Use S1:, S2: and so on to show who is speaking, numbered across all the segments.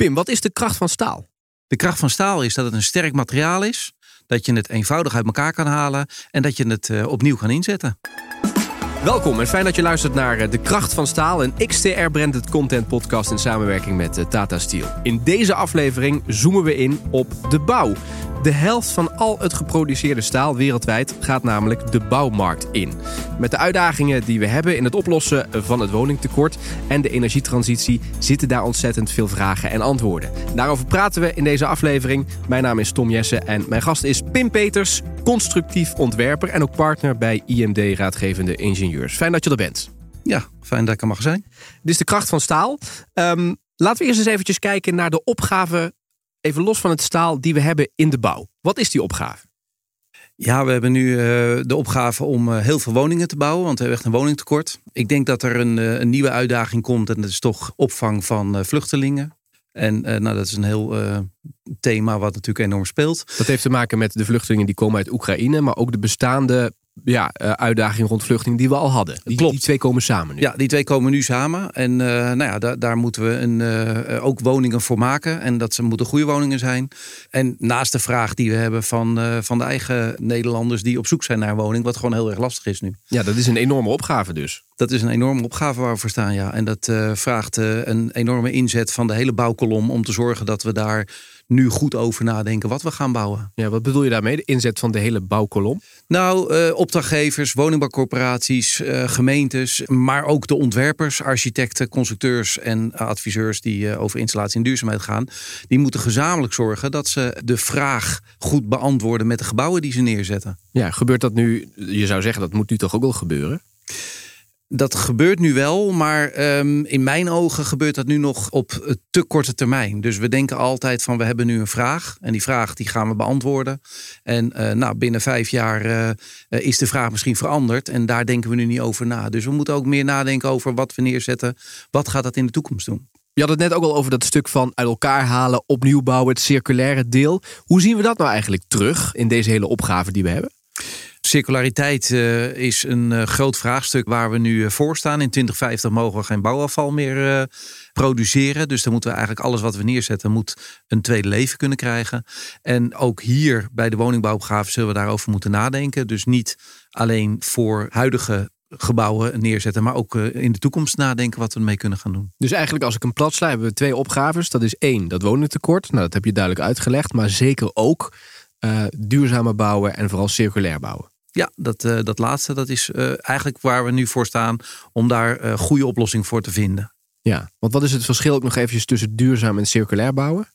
S1: Pim, wat is de kracht van staal?
S2: De kracht van staal is dat het een sterk materiaal is, dat je het eenvoudig uit elkaar kan halen en dat je het uh, opnieuw kan inzetten.
S1: Welkom en fijn dat je luistert naar eh, De Kracht van Staal, een XTR-branded content podcast in samenwerking met eh, Tata Steel. In deze aflevering zoomen we in op de bouw. De helft van al het geproduceerde staal wereldwijd gaat namelijk de bouwmarkt in. Met de uitdagingen die we hebben in het oplossen van het woningtekort en de energietransitie zitten daar ontzettend veel vragen en antwoorden. Daarover praten we in deze aflevering. Mijn naam is Tom Jessen en mijn gast is Pim Peters, constructief ontwerper en ook partner bij IMD Raadgevende Ingenieurs. Fijn dat je er bent.
S2: Ja, fijn dat ik er mag zijn.
S1: Dit is de kracht van staal. Um, laten we eerst eens eventjes kijken naar de opgave even los van het staal die we hebben in de bouw. Wat is die opgave?
S2: Ja, we hebben nu uh, de opgave om uh, heel veel woningen te bouwen, want we hebben echt een woningtekort. Ik denk dat er een, uh, een nieuwe uitdaging komt en dat is toch opvang van vluchtelingen. En nou, dat is een heel thema wat natuurlijk enorm speelt.
S1: Dat heeft te maken met de vluchtelingen die komen uit Oekraïne, maar ook de bestaande ja, uh, uitdaging rond vluchtelingen die we al hadden. Die,
S2: Klopt.
S1: die twee komen samen nu.
S2: Ja, die twee komen nu samen. En uh, nou ja, daar, daar moeten we een, uh, ook woningen voor maken. En dat ze moeten goede woningen zijn. En naast de vraag die we hebben van, van de eigen Nederlanders die op zoek zijn naar een woning, wat gewoon heel erg lastig is nu.
S1: Ja, dat is een enorme opgave dus.
S2: Dat is een enorme opgave waar we voor staan, ja. En dat vraagt een enorme inzet van de hele bouwkolom om te zorgen dat we daar nu goed over nadenken wat we gaan bouwen.
S1: Ja, wat bedoel je daarmee? De inzet van de hele bouwkolom?
S2: Nou, uh, opdrachtgevers, woningbouwcorporaties, uh, gemeentes, maar ook de ontwerpers, architecten, constructeurs en adviseurs die uh, over installatie en duurzaamheid gaan. Die moeten gezamenlijk zorgen dat ze de vraag goed beantwoorden met de gebouwen die ze neerzetten.
S1: Ja, gebeurt dat nu? Je zou zeggen dat moet nu toch ook wel gebeuren?
S2: Dat gebeurt nu wel, maar um, in mijn ogen gebeurt dat nu nog op te korte termijn. Dus we denken altijd van we hebben nu een vraag en die vraag die gaan we beantwoorden. En uh, nou, binnen vijf jaar uh, is de vraag misschien veranderd en daar denken we nu niet over na. Dus we moeten ook meer nadenken over wat we neerzetten. Wat gaat dat in de toekomst doen?
S1: Je had het net ook al over dat stuk van uit elkaar halen, opnieuw bouwen, het circulaire deel. Hoe zien we dat nou eigenlijk terug in deze hele opgave die we hebben?
S2: Circulariteit uh, is een uh, groot vraagstuk waar we nu uh, voor staan. In 2050 mogen we geen bouwafval meer produceren. Dus dan moeten we eigenlijk alles wat we neerzetten, moet een tweede leven kunnen krijgen. En ook hier bij de woningbouwopgave zullen we daarover moeten nadenken. Dus niet alleen voor huidige gebouwen neerzetten, maar ook in de toekomst nadenken wat we ermee kunnen gaan doen.
S1: Dus eigenlijk als ik een plat sla, hebben we twee opgaves. Dat is één, dat woningtekort. Nou, dat heb je duidelijk uitgelegd. Maar zeker ook uh, duurzamer bouwen en vooral circulair bouwen.
S2: Ja, dat, uh, dat laatste dat is uh, eigenlijk waar we nu voor staan om daar goede oplossing voor te vinden.
S1: Ja, want wat is het verschil ook nog eventjes tussen duurzaam en circulair bouwen?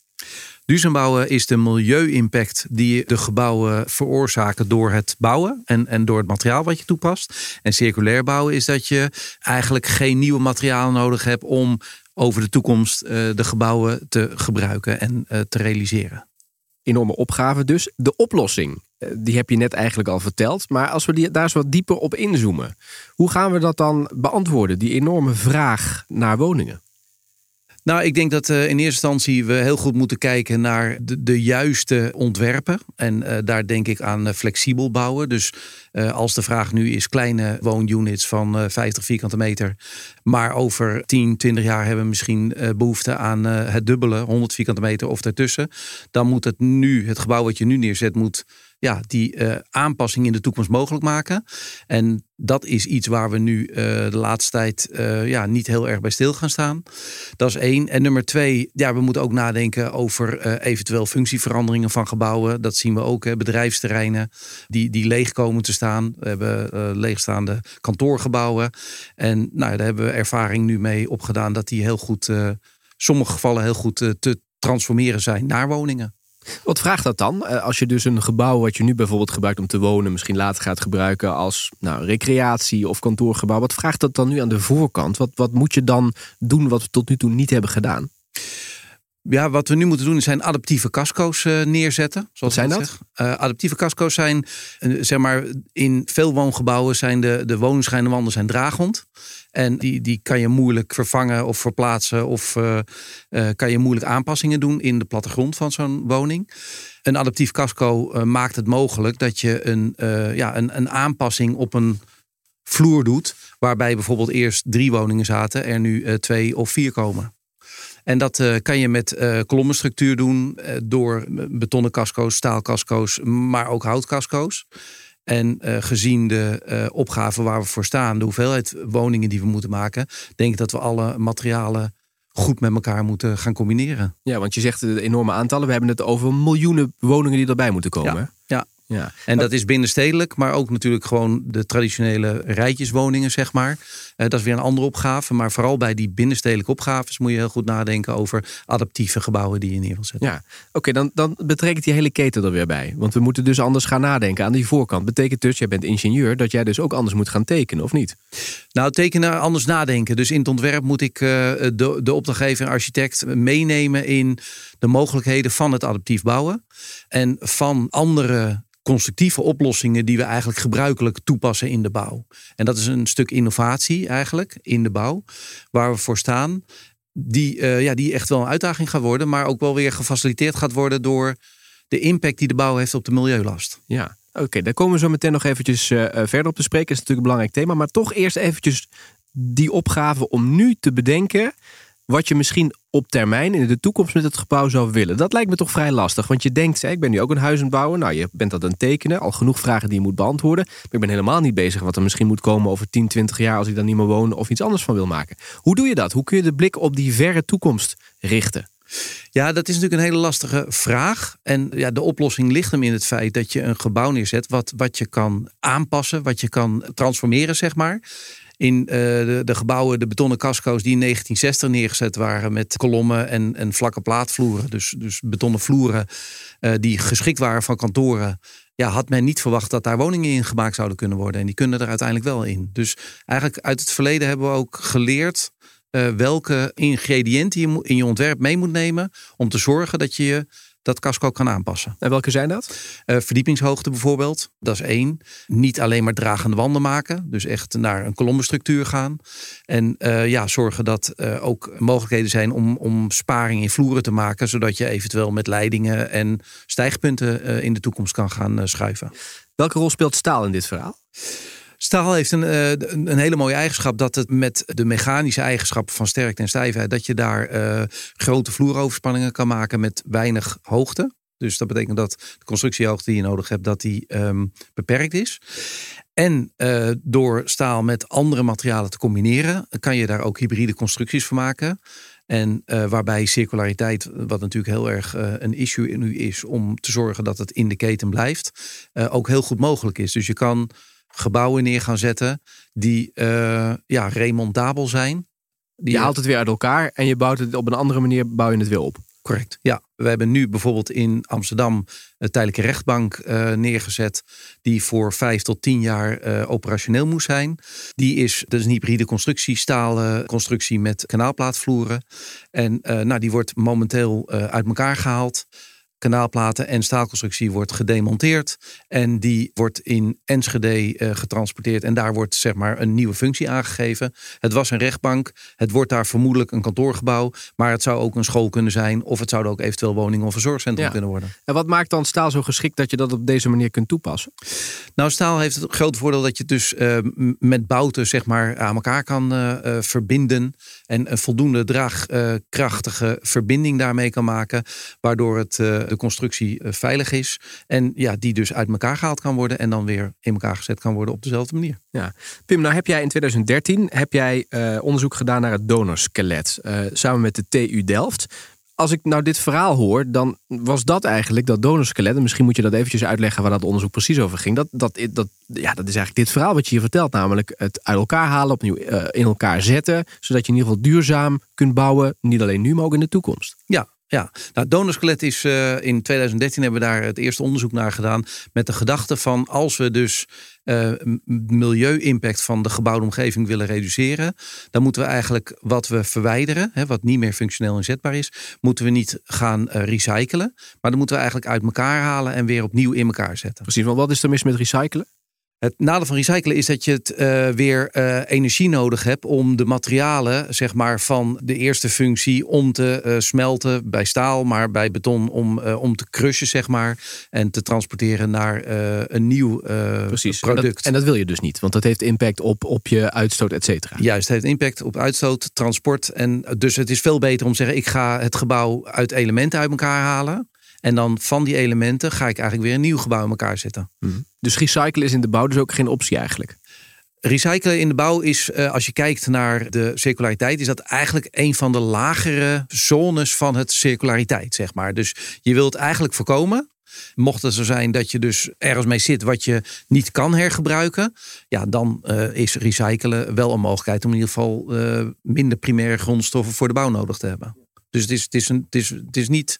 S2: Duurzaam bouwen is de milieu-impact die de gebouwen veroorzaken door het bouwen en, en door het materiaal wat je toepast. En circulair bouwen is dat je eigenlijk geen nieuwe materialen nodig hebt om over de toekomst de gebouwen te gebruiken en te realiseren
S1: enorme opgave dus. De oplossing, eh, die heb je net eigenlijk al verteld. Maar als we daar eens wat dieper op inzoomen. Hoe gaan we dat dan beantwoorden, die enorme vraag naar woningen?
S2: Nou, ik denk dat uh, in eerste instantie we heel goed moeten kijken naar de, de juiste ontwerpen. En uh, daar denk ik aan flexibel bouwen. Dus als de vraag nu is kleine woonunits van 50 vierkante meter. Maar over 10, 20 jaar hebben we misschien behoefte aan het dubbele, 100 vierkante meter of daartussen. Dan moet het nu, het gebouw wat je nu neerzet, moet ja, die uh, aanpassing in de toekomst mogelijk maken. En dat is iets waar we nu uh, de laatste tijd uh, ja, niet heel erg bij stil gaan staan. Dat is één. En nummer twee, ja, we moeten ook nadenken over eventueel functieveranderingen van gebouwen. Dat zien we ook, hè, bedrijfsterreinen die, die leeg komen te staan. We hebben leegstaande kantoorgebouwen. En nou, daar hebben we ervaring nu mee opgedaan dat die heel goed, sommige gevallen heel goed te transformeren zijn naar woningen.
S1: Wat vraagt dat dan? Eh, als je dus een gebouw wat je nu bijvoorbeeld gebruikt om te wonen, misschien later gaat gebruiken als nou, recreatie of kantoorgebouw. Wat vraagt dat dan nu aan de voorkant? Wat, wat moet je dan doen wat we tot nu toe niet hebben gedaan?
S2: Ja, wat we nu moeten doen zijn adaptieve casco's uh, neerzetten.
S1: Wat zijn dat?
S2: Uh, adaptieve casco's zijn, uh, zeg maar, in veel woongebouwen zijn de, de woningschijnenwanden zijn draagond. En die, die kan je moeilijk vervangen of verplaatsen of kan je moeilijk aanpassingen doen in de plattegrond van zo'n woning. Een adaptief casco maakt het mogelijk dat je een, ja, een, een aanpassing op een vloer doet. Waarbij bijvoorbeeld eerst drie woningen zaten, er nu twee of vier komen. En dat kan je met kolommenstructuur doen door betonnen casco's, staalcasco's, maar ook houtcasco's. En gezien de opgave waar we voor staan, de hoeveelheid woningen die we moeten maken, denk ik dat we alle materialen goed met elkaar moeten gaan combineren.
S1: Ja, want je zegt de enorme aantallen. We hebben het over miljoenen woningen die erbij moeten komen.
S2: Ja, ja. Ja. En dat is binnenstedelijk, maar ook natuurlijk gewoon de traditionele rijtjeswoningen, zeg maar. Uh, dat is weer een andere opgave. Maar vooral bij die binnenstedelijke opgaves moet je heel goed nadenken over adaptieve gebouwen die je neer wil zetten.
S1: Ja, oké, dan, dan betekent die hele keten er weer bij. Want we moeten dus anders gaan nadenken aan die voorkant. Betekent dus, jij bent ingenieur, dat jij dus ook anders moet gaan tekenen, of niet?
S2: Nou, tekenen, anders nadenken. Dus in het ontwerp moet ik uh, de, de opdrachtgever en architect meenemen in de mogelijkheden van het adaptief bouwen. En van andere constructieve oplossingen die we eigenlijk gebruikelijk toepassen in de bouw. En dat is een stuk innovatie eigenlijk in de bouw, waar we voor staan. Die, uh, ja, die echt wel een uitdaging gaat worden, maar ook wel weer gefaciliteerd gaat worden door de impact die de bouw heeft op de milieulast.
S1: Ja, oké, daar komen we zo meteen nog eventjes uh, verder op te spreken. Dat is natuurlijk een belangrijk thema, maar toch eerst eventjes die opgave om nu te bedenken wat je misschien op termijn in de toekomst met het gebouw zou willen. Dat lijkt me toch vrij lastig. Want je denkt, ik ben nu ook een huis aan het bouwen. Nou, je bent dat aan het tekenen. Al genoeg vragen die je moet beantwoorden. Maar ik ben helemaal niet bezig wat er misschien moet komen over 10, 20 jaar als ik dan niet meer woon of iets anders van wil maken. Hoe doe je dat? Hoe kun je de blik op die verre toekomst richten?
S2: Ja, dat is natuurlijk een hele lastige vraag. En ja, de oplossing ligt hem in het feit dat je een gebouw neerzet wat, wat je kan aanpassen, wat je kan transformeren, zeg maar in uh, de, gebouwen, de betonnen casco's die in 1960 neergezet waren met kolommen en, en vlakke plaatvloeren. Dus, dus betonnen vloeren uh, die geschikt waren van kantoren. Ja, had men niet verwacht dat daar woningen in gemaakt zouden kunnen worden. En die kunnen er uiteindelijk wel in. Dus eigenlijk uit het verleden hebben we ook geleerd uh, welke ingrediënten je in je ontwerp mee moet nemen om te zorgen dat je je dat casco kan aanpassen.
S1: En welke zijn dat?
S2: Uh, verdiepingshoogte bijvoorbeeld, dat is één. Niet alleen maar dragende wanden maken, dus echt naar een kolommenstructuur gaan. En uh, ja, zorgen dat uh, ook mogelijkheden zijn om, om sparing in vloeren te maken, zodat je eventueel met leidingen en stijgpunten in de toekomst kan gaan schuiven.
S1: Welke rol speelt staal in dit verhaal?
S2: Staal heeft een, uh, een hele mooie eigenschap dat het met de mechanische eigenschappen van sterkte en stijfheid, dat je daar uh, grote vloeroverspanningen kan maken met weinig hoogte. Dus dat betekent dat de constructiehoogte die je nodig hebt, dat die um, beperkt is. En uh, door staal met andere materialen te combineren, kan je daar ook hybride constructies van maken. En waarbij circulariteit, wat natuurlijk heel erg een issue nu is, om te zorgen dat het in de keten blijft, ook heel goed mogelijk is. Dus je kan gebouwen neer gaan zetten die uh, ja, remontabel zijn.
S1: Die je haalt het weer uit elkaar en je bouwt het op een andere manier bouw je het weer op.
S2: Correct. Ja, we hebben nu bijvoorbeeld in Amsterdam een tijdelijke rechtbank uh, neergezet. Die voor vijf tot tien jaar uh, operationeel moest zijn. Die is, dat is een hybride constructie, stalen constructie met kanaalplaatvloeren. En uh, nou, die wordt momenteel uit elkaar gehaald kanaalplaten en staalconstructie wordt gedemonteerd. En die wordt in Enschede uh, getransporteerd. En daar wordt zeg maar een nieuwe functie aangegeven. Het was een rechtbank. Het wordt daar vermoedelijk een kantoorgebouw. Maar het zou ook een school kunnen zijn. Of het zou ook eventueel woning of een zorgcentrum kunnen worden.
S1: En wat maakt dan staal zo geschikt dat je dat op deze manier kunt toepassen?
S2: Nou, staal heeft het grote voordeel dat je het dus uh, met bouten zeg maar aan elkaar kan uh, verbinden. En een voldoende draagkrachtige verbinding daarmee kan maken. Waardoor het de constructie eh, veilig is. En ja, die dus uit elkaar gehaald kan worden en dan weer in elkaar gezet kan worden op dezelfde manier.
S1: Ja. Pim, nou heb jij in 2013 heb jij, uh, onderzoek gedaan naar het donorskelet. Uh, samen met de TU Delft als ik nou dit verhaal hoor, dan was dat eigenlijk dat donorskelet. En misschien moet je dat eventjes uitleggen waar dat onderzoek precies over ging. Dat, dat, dat, ja, dat is eigenlijk dit verhaal wat je hier vertelt. Namelijk het uit elkaar halen, opnieuw in elkaar zetten. Zodat je in ieder geval duurzaam kunt bouwen. Niet alleen nu, maar ook in de toekomst.
S2: Ja, ja, nou, donorskelet is uh, in 2013 hebben we daar het eerste onderzoek naar gedaan. Met de gedachte van als we dus uh, milieu-impact van de gebouwde omgeving willen reduceren, dan moeten we eigenlijk wat we verwijderen, hè, wat niet meer functioneel inzetbaar is, moeten we niet gaan uh, recyclen. Maar dan moeten we eigenlijk uit elkaar halen en weer opnieuw in elkaar zetten.
S1: Precies, want wat is er mis met recyclen?
S2: Het nadeel van recyclen is dat je het uh, weer uh, energie nodig hebt om de materialen, zeg maar, van de eerste functie om te uh, smelten bij staal, maar bij beton om, om te crushen, zeg maar, en te transporteren naar een nieuw Precies. product.
S1: En dat, en dat, wil je dus niet, want dat heeft impact op, op je uitstoot, et cetera.
S2: Juist, het heeft impact op uitstoot, transport. En dus het is veel beter om te zeggen, ik ga het gebouw uit elementen uit elkaar halen. En dan van die elementen ga ik eigenlijk weer een nieuw gebouw in elkaar zetten.
S1: Mhm. Dus recyclen is in de bouw dus ook geen optie eigenlijk?
S2: Recyclen in de bouw is, eh, als je kijkt naar de circulariteit, is dat eigenlijk een van de lagere zones van het circulariteit, zeg maar. Dus je wilt eigenlijk voorkomen Mocht het zo zijn dat je dus ergens mee zit wat je niet kan hergebruiken, ja, dan uh, is recyclen wel een mogelijkheid om in ieder geval uh, minder primaire grondstoffen voor de bouw nodig te hebben. Dus het is, het is, een, het is, het is niet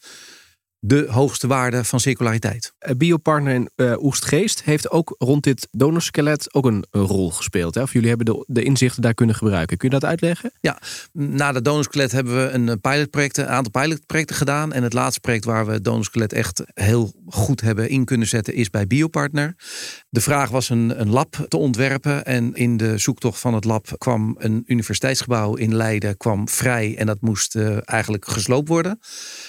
S2: de hoogste waarde van circulariteit.
S1: Eh, biopartner in uh, Oestgeest heeft ook rond dit donorskelet ook een, rol gespeeld. Hè? Of jullie hebben de, de, inzichten daar kunnen gebruiken. Kun je dat uitleggen?
S2: Ja, na de donorskelet hebben we een pilotproject, een aantal pilotprojecten gedaan. En het laatste project waar we het donorskelet echt heel goed hebben in kunnen zetten is bij Biopartner. De vraag was een, een lab te ontwerpen. En in de zoektocht van het lab kwam een universiteitsgebouw in Leiden kwam vrij. En dat moest uh, eigenlijk gesloopt worden.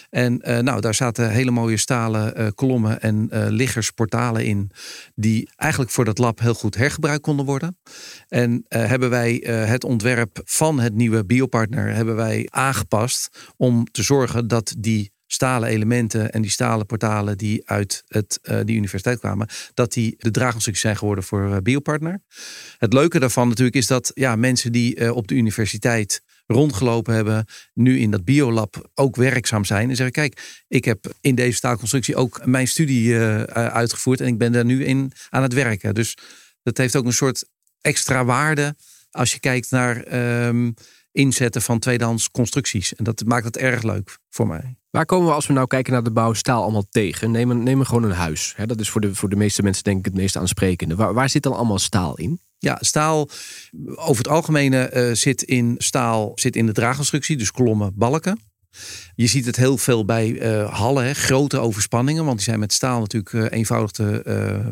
S2: En uh, nou, daar zaten hele mooie stalen uh, kolommen en liggersportalen in. Die eigenlijk voor dat lab heel goed hergebruikt konden worden. En hebben wij het ontwerp van het nieuwe biopartner hebben wij aangepast. Om te zorgen dat die stalen elementen en die stalen portalen die uit het, uh, die universiteit kwamen, dat die de draagconstructies zijn geworden voor uh, Biopartner. Het leuke daarvan natuurlijk is dat ja, mensen die uh, op de universiteit rondgelopen hebben, nu in dat biolab ook werkzaam zijn. En zeggen: Kijk, ik heb in deze staalconstructie ook mijn studie uitgevoerd en ik ben daar nu in aan het werken. Dus dat heeft ook een soort extra waarde als je kijkt naar um, inzetten van tweedehands constructies. En dat maakt het erg leuk voor mij.
S1: Waar komen we als we nou kijken naar de bouw staal allemaal tegen? Neem, neem gewoon een huis. dat is voor de, voor de meeste mensen denk ik het meest aansprekende. Waar, waar zit dan allemaal staal in?
S2: Ja, staal over het algemeen uh, zit in staal zit in de draagconstructie, dus kolommen, balken. Je ziet het heel veel bij uh, hallen, hè, grote overspanningen, want die zijn met staal natuurlijk uh, eenvoudig te,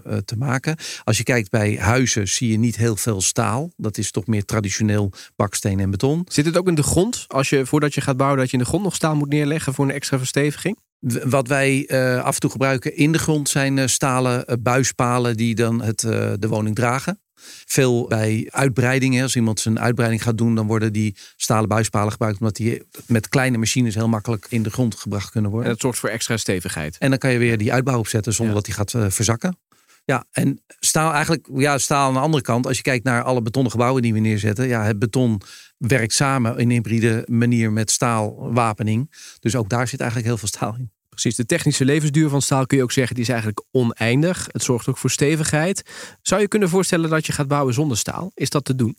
S2: uh, te maken. Als je kijkt bij huizen, zie je niet heel veel staal. Dat is toch meer traditioneel baksteen en beton.
S1: Zit het ook in de grond? Als je voordat je gaat bouwen, dat je in de grond nog staal moet neerleggen voor een extra versteviging?
S2: Wat wij af en toe gebruiken in de grond zijn stalen buispalen die dan het, de woning dragen. Veel bij uitbreidingen. Als iemand zijn uitbreiding gaat doen, dan worden die stalen buispalen gebruikt. Omdat die met kleine machines heel makkelijk in de grond gebracht kunnen worden.
S1: En dat zorgt voor extra stevigheid.
S2: En dan kan je weer die uitbouw opzetten zonder dat die gaat uh, verzakken. Ja, en staal eigenlijk, ja, staal aan de andere kant. Als je kijkt naar alle betonnen gebouwen die we neerzetten. Ja, het beton werkt samen in een hybride manier met staalwapening. Dus ook daar zit eigenlijk heel veel staal in.
S1: Precies, de technische levensduur van staal kun je ook zeggen, die is eigenlijk oneindig. Het zorgt ook voor stevigheid. Zou je kunnen voorstellen dat je gaat bouwen zonder staal? Is dat te doen?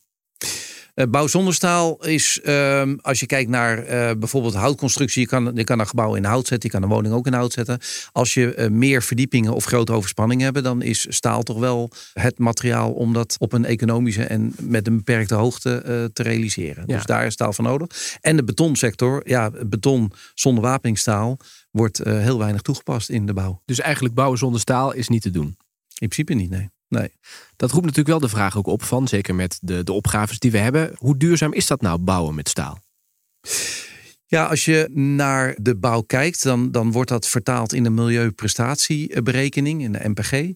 S2: Uh, bouw zonder staal is, uh, als je kijkt naar uh, bijvoorbeeld houtconstructie, je kan, je kan een gebouw in hout zetten, je kan een woning ook in hout zetten. Als je uh, meer verdiepingen of grote overspanningen hebt, dan is staal toch wel het materiaal om dat op een economische en met een beperkte hoogte te realiseren. Ja. Dus daar is staal voor nodig. En de betonsector, ja, beton zonder wapeningstaal wordt heel weinig toegepast in de bouw.
S1: Dus eigenlijk bouwen zonder staal is niet te doen?
S2: In principe niet, nee. Nee.
S1: Dat roept natuurlijk wel de vraag ook op van, zeker met de, de opgaves die we hebben. Hoe duurzaam is dat nou, bouwen met staal?
S2: Ja, als je naar de bouw kijkt, dan, dan wordt dat vertaald in de milieuprestatieberekening, in de MPG.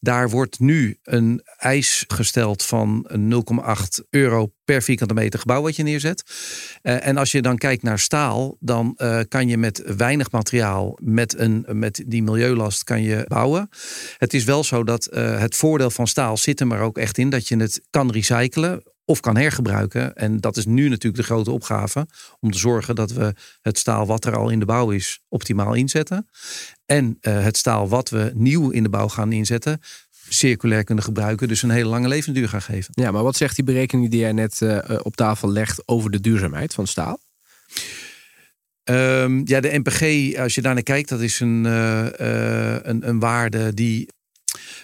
S2: Daar wordt nu een eis gesteld van 0,8 euro per vierkante meter gebouw wat je neerzet. Uh, en als je dan kijkt naar staal, dan uh, kan je met weinig materiaal, met, een, met die milieulast kan je bouwen. Het is wel zo dat uh, het voordeel van staal zit er maar ook echt in dat je het kan recyclen of kan hergebruiken. En dat is nu natuurlijk de grote opgave om te zorgen dat we het staal wat er al in de bouw is optimaal inzetten. En uh, het staal wat we nieuw in de bouw gaan inzetten, circulair kunnen gebruiken. Dus een hele lange levensduur gaan geven.
S1: Ja, maar wat zegt die berekening die jij net uh, op tafel legt over de duurzaamheid van staal?
S2: Um, ja, de NPG, als je daar naar kijkt, dat is een, uh, een, een waarde die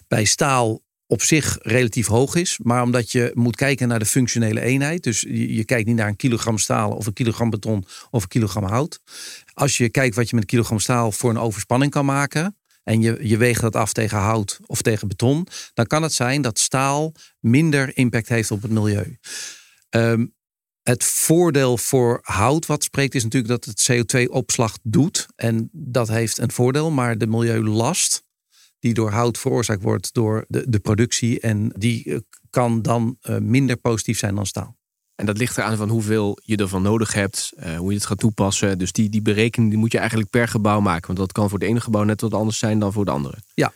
S2: bij staal op zich relatief hoog is. Maar omdat je moet kijken naar de functionele eenheid. Dus je, je, kijkt niet naar een kilogram staal of een kilogram beton of een kilogram hout. Als je kijkt wat je met een kilogram staal voor een overspanning kan maken. en je, je weegt dat af tegen hout of tegen beton, dan kan het zijn dat staal minder impact heeft op het milieu. Ehm, het voordeel voor hout wat spreekt is natuurlijk dat het CO2-opslag doet. En dat heeft een voordeel, maar de milieulast die door hout veroorzaakt wordt door de, de productie. En die eh, kan dan eh, minder positief zijn dan staal.
S1: En dat ligt eraan van hoeveel je ervan nodig hebt, uh, hoe je het gaat toepassen. Dus die, die berekening die moet je eigenlijk per gebouw maken. Want dat kan voor het ene gebouw net wat anders zijn dan voor de andere.
S2: Ja,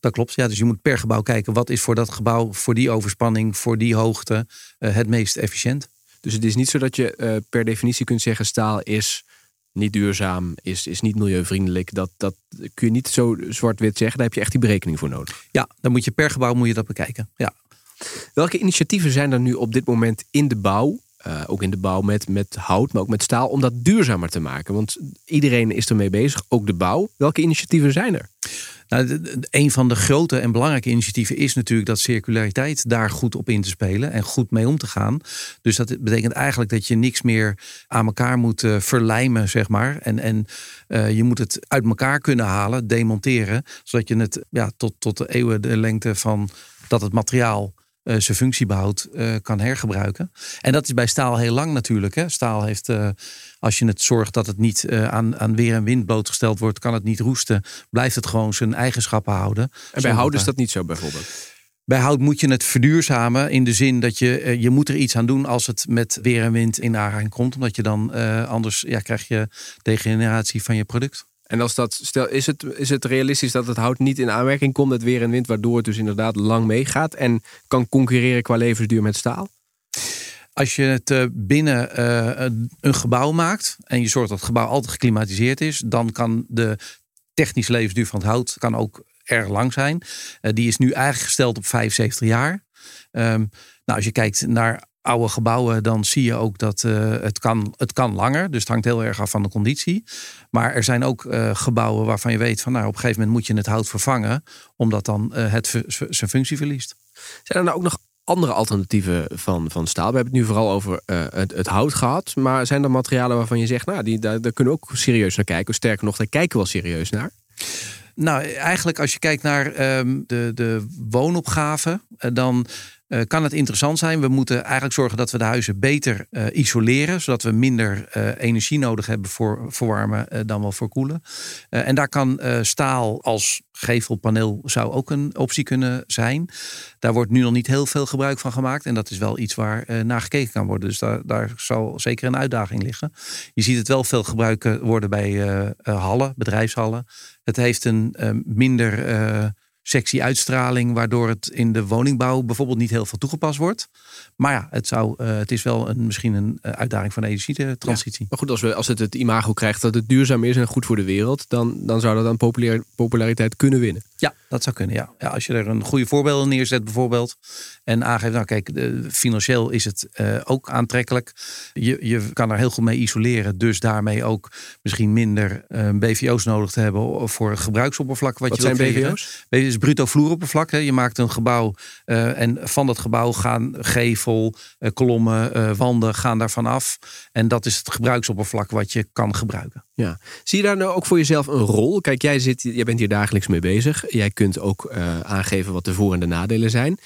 S2: dat klopt. Ja, dus je moet per gebouw kijken wat is voor dat gebouw, voor die overspanning, voor die hoogte het meest efficiënt.
S1: Dus het is niet zo dat je per definitie kunt zeggen staal is niet duurzaam, is, is niet milieuvriendelijk. Dat, dat kun je niet zo zwart-wit zeggen. Daar heb je echt die berekening voor nodig.
S2: Ja, dan moet je per gebouw moet je dat bekijken. Ja.
S1: Welke initiatieven zijn er nu op dit moment in de bouw? Uh, ook in de bouw met, met hout, maar ook met staal, om dat duurzamer te maken. Want iedereen is ermee bezig, ook de bouw. Welke initiatieven zijn er?
S2: Nou, een van de grote en belangrijke initiatieven is natuurlijk dat circulariteit daar goed op in te spelen en goed mee om te gaan. Dus dat betekent eigenlijk dat je niks meer aan elkaar moet uh, verlijmen, zeg maar. En, en uh, je moet het uit elkaar kunnen halen, demonteren, zodat je het ja, tot, tot de eeuwen de lengte van dat het materiaal uh, zijn functie behoudt, kan hergebruiken. En dat is bij staal heel lang natuurlijk. Hè. Staal heeft, als je het zorgt dat het niet aan, aan weer en wind blootgesteld wordt, kan het niet roesten, blijft het gewoon zijn eigenschappen houden.
S1: En bij hout is dat niet zo bijvoorbeeld?
S2: Bij hout moet je het verduurzamen in de zin dat je, je moet er iets aan doen als het met weer en wind in aanraking komt. Omdat je dan anders ja, krijg je degeneratie van je product.
S1: En als dat, stel, is het, is het realistisch dat het hout niet in aanmerking komt met weer en wind, waardoor het dus inderdaad lang meegaat en kan concurreren qua levensduur met staal?
S2: Als je het eh, binnen uh, een gebouw maakt en je zorgt dat het gebouw altijd geklimatiseerd is, dan kan de technische levensduur van het hout kan ook erg lang zijn. Uh, die is nu eigenlijk gesteld op 75 jaar. Um, nou, als je kijkt naar oude gebouwen, dan zie je ook dat het, kan, het kan langer. Dus het hangt heel erg af van de conditie. Maar er zijn ook gebouwen waarvan je weet van nou, op een gegeven moment moet je het hout vervangen, omdat dan het zijn functie verliest.
S1: Zijn er nou ook nog andere alternatieven van, van staal? We hebben het nu vooral over het, het, hout gehad. Maar zijn er materialen waarvan je zegt, nou, die, daar, kunnen ook serieus naar kijken. Sterker nog, daar kijken we wel serieus naar.
S2: Nou, eigenlijk als je kijkt naar um, de, de woonopgave, dan uh, kan het interessant zijn. We moeten eigenlijk zorgen dat we de huizen beter uh, isoleren, zodat we minder uh, energie nodig hebben voor verwarmen dan wel voor koelen. en daar kan staal als gevelpaneel zou ook een optie kunnen zijn. Daar wordt nu nog niet heel veel gebruik van gemaakt en dat is wel iets waar naar gekeken kan worden. Dus daar, daar zal zeker een uitdaging liggen. Je ziet het wel veel gebruikt worden bij hallen, bedrijfshallen. Het heeft een minder sexy uitstraling, waardoor het in de woningbouw bijvoorbeeld niet heel veel toegepast wordt. Maar ja, het, zou, uh, het is wel een, misschien een eh, uitdaging van de energietransitie. Ja,
S1: maar goed, als, we, als het het imago krijgt dat het duurzaam is en goed voor de wereld, dan, dan zou dat dan populair, populariteit kunnen winnen.
S2: Ja, dat zou kunnen. Ja. ja. als je er een goede voorbeeld neerzet, bijvoorbeeld, en aangeeft, nou kijk, financieel is het uh, ook aantrekkelijk. Je, je kan er heel goed mee isoleren, dus daarmee ook misschien minder BVO's nodig te hebben voor gebruiksoppervlak.
S1: Wat, wat je zijn BVO's?
S2: BVO's is bruto vloeroppervlak. Hè. Je maakt een gebouw uh, en van dat gebouw gaan gevel, uh, kolommen, uh, wanden gaan daarvan af. En dat is het gebruiksoppervlak wat je kan gebruiken.
S1: Ja. Zie je daar nou ook voor jezelf een rol? Kijk, jij, zit, jij bent hier dagelijks mee bezig. Jij kunt ook aangeven wat de voor- en de nadelen zijn.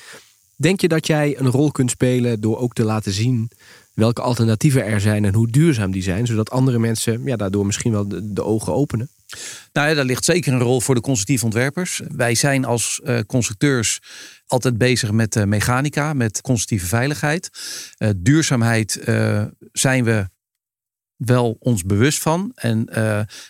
S1: Denk je dat jij een rol kunt spelen door ook te laten zien welke alternatieven er zijn en hoe duurzaam die zijn, zodat andere mensen ja, daardoor misschien wel de, ogen openen?
S2: Nou ja, daar ligt zeker een rol voor de constructief ontwerpers. Wij zijn als uh, constructeurs altijd bezig met uh, mechanica, met constructieve veiligheid. Uh, duurzaamheid zijn we wel ons bewust van. En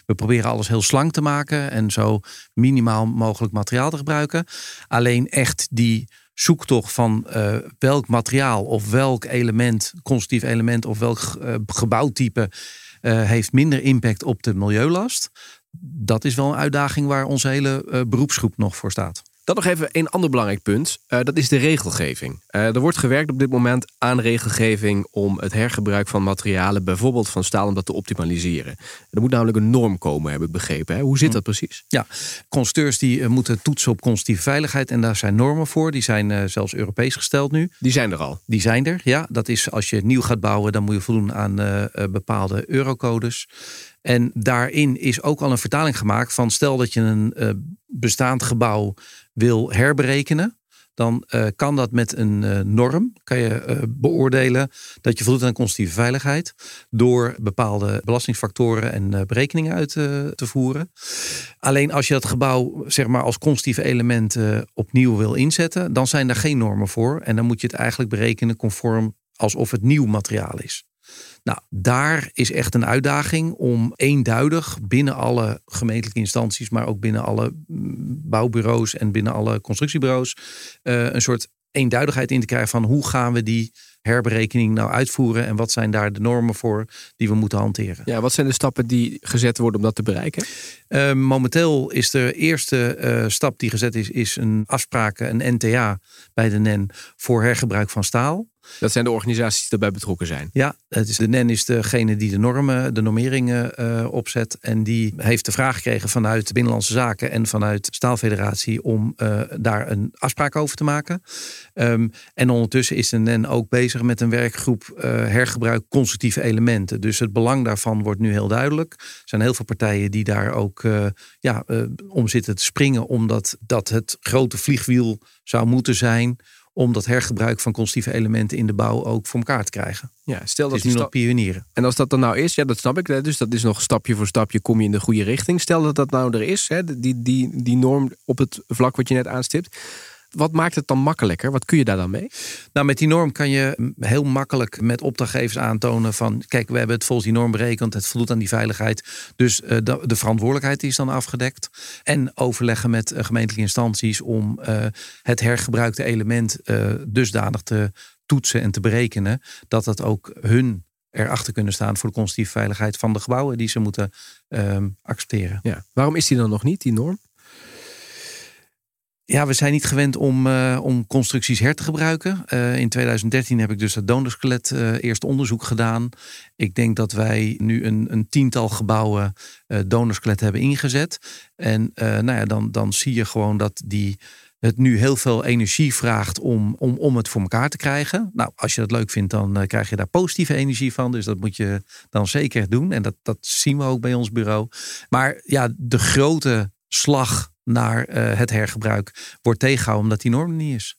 S2: we proberen alles heel slank te maken en zo minimaal mogelijk materiaal te gebruiken. Alleen echt die zoektocht van welk materiaal of welk element, constructief element of welk gebouwtype heeft minder impact op de milieulast dat is wel een uitdaging waar onze hele beroepsgroep nog voor staat.
S1: Dan nog even een ander belangrijk punt. Uh, dat is de regelgeving. Uh, er wordt gewerkt op dit moment aan regelgeving om het hergebruik van materialen, bijvoorbeeld van staal, om dat te optimaliseren. Er moet namelijk een norm komen, heb ik begrepen. Hè? Hoe zit dat precies?
S2: Ja, constructeurs die uh, moeten toetsen op constructieve veiligheid en daar zijn normen voor. Die zijn zelfs Europees gesteld nu.
S1: Die zijn er al?
S2: Die zijn er, ja. Dat is als je nieuw gaat bouwen, dan moet je voldoen aan bepaalde eurocodes. En daarin is ook al een vertaling gemaakt van stel dat je een uh, bestaand gebouw wil herberekenen, dan uh, kan dat met een uh, norm. Kan je beoordelen dat je voldoet aan constitutieve veiligheid. Door bepaalde belastingsfactoren en berekeningen uit te voeren. Alleen als je dat gebouw zeg maar, als constitutieve element opnieuw wil inzetten. Dan zijn daar geen normen voor. En dan moet je het eigenlijk berekenen conform alsof het nieuw materiaal is. Nou, daar is echt een uitdaging om eenduidig binnen alle gemeentelijke instanties, maar ook binnen alle mm, bouwbureaus en binnen alle constructiebureaus, uh, een soort eenduidigheid in te krijgen van hoe gaan we die herberekening nou uitvoeren en wat zijn daar de normen voor die we moeten hanteren.
S1: Ja, wat zijn de stappen die gezet worden om dat te bereiken?
S2: Uh, momenteel is de eerste uh, stap die gezet is, is een afspraak, een NTA bij de NEN voor hergebruik van staal.
S1: Dat zijn de organisaties die daarbij betrokken zijn.
S2: Ja, het is, de NEN is degene die de normen, de normeringen uh, opzet. En die heeft de vraag gekregen vanuit Binnenlandse Zaken en vanuit Staalfederatie om uh, daar een afspraak over te maken. Um, en ondertussen is de NEN ook bezig met een werkgroep uh, hergebruik constructieve elementen. Dus het belang daarvan wordt nu heel duidelijk. Er zijn heel veel partijen die daar ook ja, om zitten te springen, omdat dat het grote vliegwiel zou moeten zijn om dat hergebruik van constructieve elementen in de bouw ook voor elkaar te krijgen.
S1: Ja, stel dat
S2: het is nu nog pionieren.
S1: En als dat dan nou is, ja, dat snap ik. Dus dat is nog stapje voor stapje kom je in de goede richting. Stel dat dat nou er is, hè, die, die, die norm op het vlak wat je net aanstipt wat maakt het dan makkelijker? Wat kun je daar dan mee?
S2: Nou, met die norm kan je heel makkelijk met opdrachtgevers aantonen van... kijk, we hebben het volgens die norm berekend, het voldoet aan die veiligheid. Dus uh, de, de, verantwoordelijkheid is dan afgedekt. En overleggen met uh, gemeentelijke instanties om uh, het hergebruikte element dusdanig te toetsen en te berekenen... dat dat ook hun erachter kunnen staan voor de constructieve veiligheid van de gebouwen die ze moeten ehm, accepteren.
S1: Ja. Waarom is die dan nog niet, die norm?
S2: Ja, we zijn niet gewend om, uh, om constructies her te gebruiken. Uh, in 2013 heb ik dus het donorskelet uh, eerst onderzoek gedaan. Ik denk dat wij nu een, een tiental gebouwen donorskelet hebben ingezet. En nou ja, dan, dan zie je gewoon dat die, het nu heel veel energie vraagt om, om, om het voor elkaar te krijgen. Nou, als je dat leuk vindt, dan krijg je daar positieve energie van. Dus dat moet je dan zeker doen. En dat, dat zien we ook bij ons bureau. Maar ja, de grote slag naar uh, het hergebruik wordt tegengehouden omdat die norm niet is.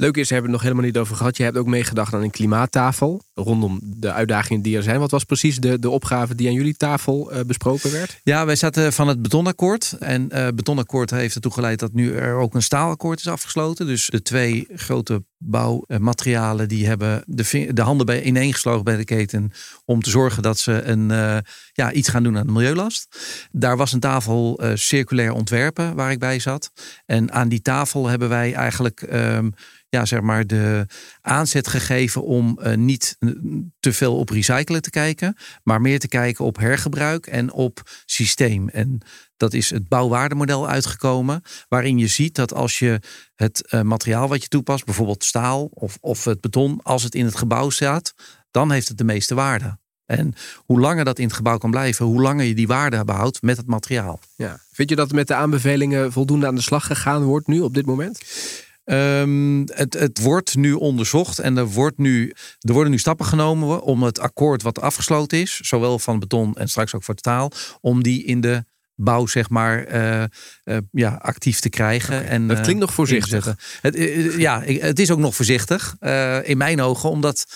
S1: Leuk is, we hebben het nog helemaal niet over gehad. Je hebt ook meegedacht aan een klimaattafel rondom de uitdagingen die er zijn. Wat was precies de, de opgave die aan jullie tafel uh, besproken werd?
S2: Ja, wij zaten van het betonakkoord. En uh, betonakkoord heeft ertoe geleid dat nu er ook een staalakkoord is afgesloten. Dus de twee grote bouwmaterialen die hebben de, de handen bij ineengeslagen bij de keten om te zorgen dat ze een, uh, ja, iets gaan doen aan de milieulast. Daar was een tafel circulair ontwerpen waar ik bij zat. En aan die tafel hebben wij eigenlijk um, ja, zeg maar de aanzet gegeven om uh, niet te veel op recyclen te kijken, maar meer te kijken op hergebruik en op systeem. En dat is het bouwwaardemodel uitgekomen, waarin je ziet dat als je het uh, materiaal wat je toepast, bijvoorbeeld staal of, of het beton, als het in het gebouw staat, dan heeft het de meeste waarde. En hoe langer dat in het gebouw kan blijven, hoe langer je die waarde behoudt met het materiaal.
S1: Ja. Vind je dat met de aanbevelingen voldoende aan de slag gegaan wordt nu op dit moment?
S2: Um, het, het, wordt nu onderzocht en er, wordt nu, er worden nu stappen genomen om het akkoord wat afgesloten is, zowel van beton en straks ook voor taal, om die in de bouw zeg maar uh, uh, ja, actief te krijgen. Okay. En,
S1: dat klinkt nog voorzichtig.
S2: Het, ja, het is ook nog voorzichtig in mijn ogen, omdat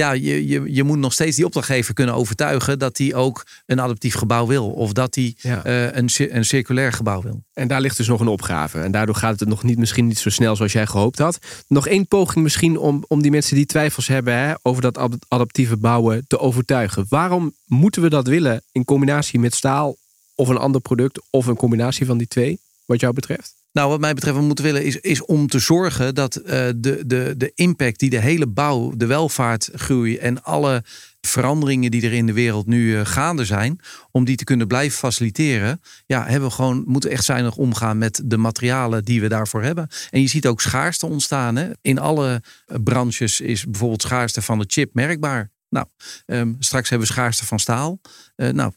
S2: ja, je, je, je moet nog steeds die opdrachtgever kunnen overtuigen dat hij ook een adaptief gebouw wil. Of dat hij ja. uh, een, een circulair gebouw wil.
S1: En daar ligt dus nog een opgave. En daardoor gaat het nog niet, misschien niet zo snel zoals jij gehoopt had. Nog één poging misschien om, om die mensen die twijfels hebben hè, over dat adaptieve bouwen te overtuigen. Waarom moeten we dat willen in combinatie met staal of een ander product of een combinatie van die twee, wat jou betreft?
S2: Nou, wat mij betreft, we moeten willen is, is om te zorgen dat uh, de, de, de impact die de hele bouw, de welvaartgroei en alle veranderingen die er in de wereld nu uh, gaande zijn, om die te kunnen blijven faciliteren, ja, hebben we gewoon, moeten echt zuinig omgaan met de materialen die we daarvoor hebben. En je ziet ook schaarste ontstaan. Hè? In alle branches is bijvoorbeeld schaarste van de chip merkbaar. Nou, um, straks hebben we schaarste van staal. Nou,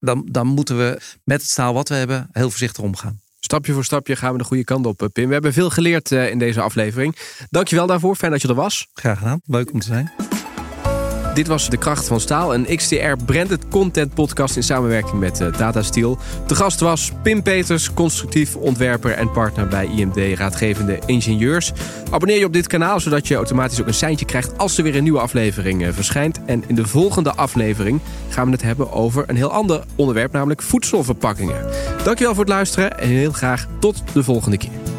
S2: dan, dan moeten we met het staal wat we hebben heel voorzichtig omgaan.
S1: Stapje voor stapje gaan we de goede kant op, Pim. We hebben veel geleerd uh, in deze aflevering. Dankjewel daarvoor. Fijn dat je er was.
S2: Graag gedaan. Leuk om te zijn.
S1: Dit was De Kracht van Staal, een XTR branded content podcast in samenwerking met Data Steel. De gast was Pim Peters, constructief ontwerper en partner bij IMD Raadgevende Ingenieurs. Abonneer je op dit kanaal zodat je automatisch ook een seintje krijgt als er weer een nieuwe aflevering uh, verschijnt. En in de volgende aflevering gaan we het hebben over een heel ander onderwerp, namelijk voedselverpakkingen. Dankjewel voor het luisteren en heel graag tot de volgende keer.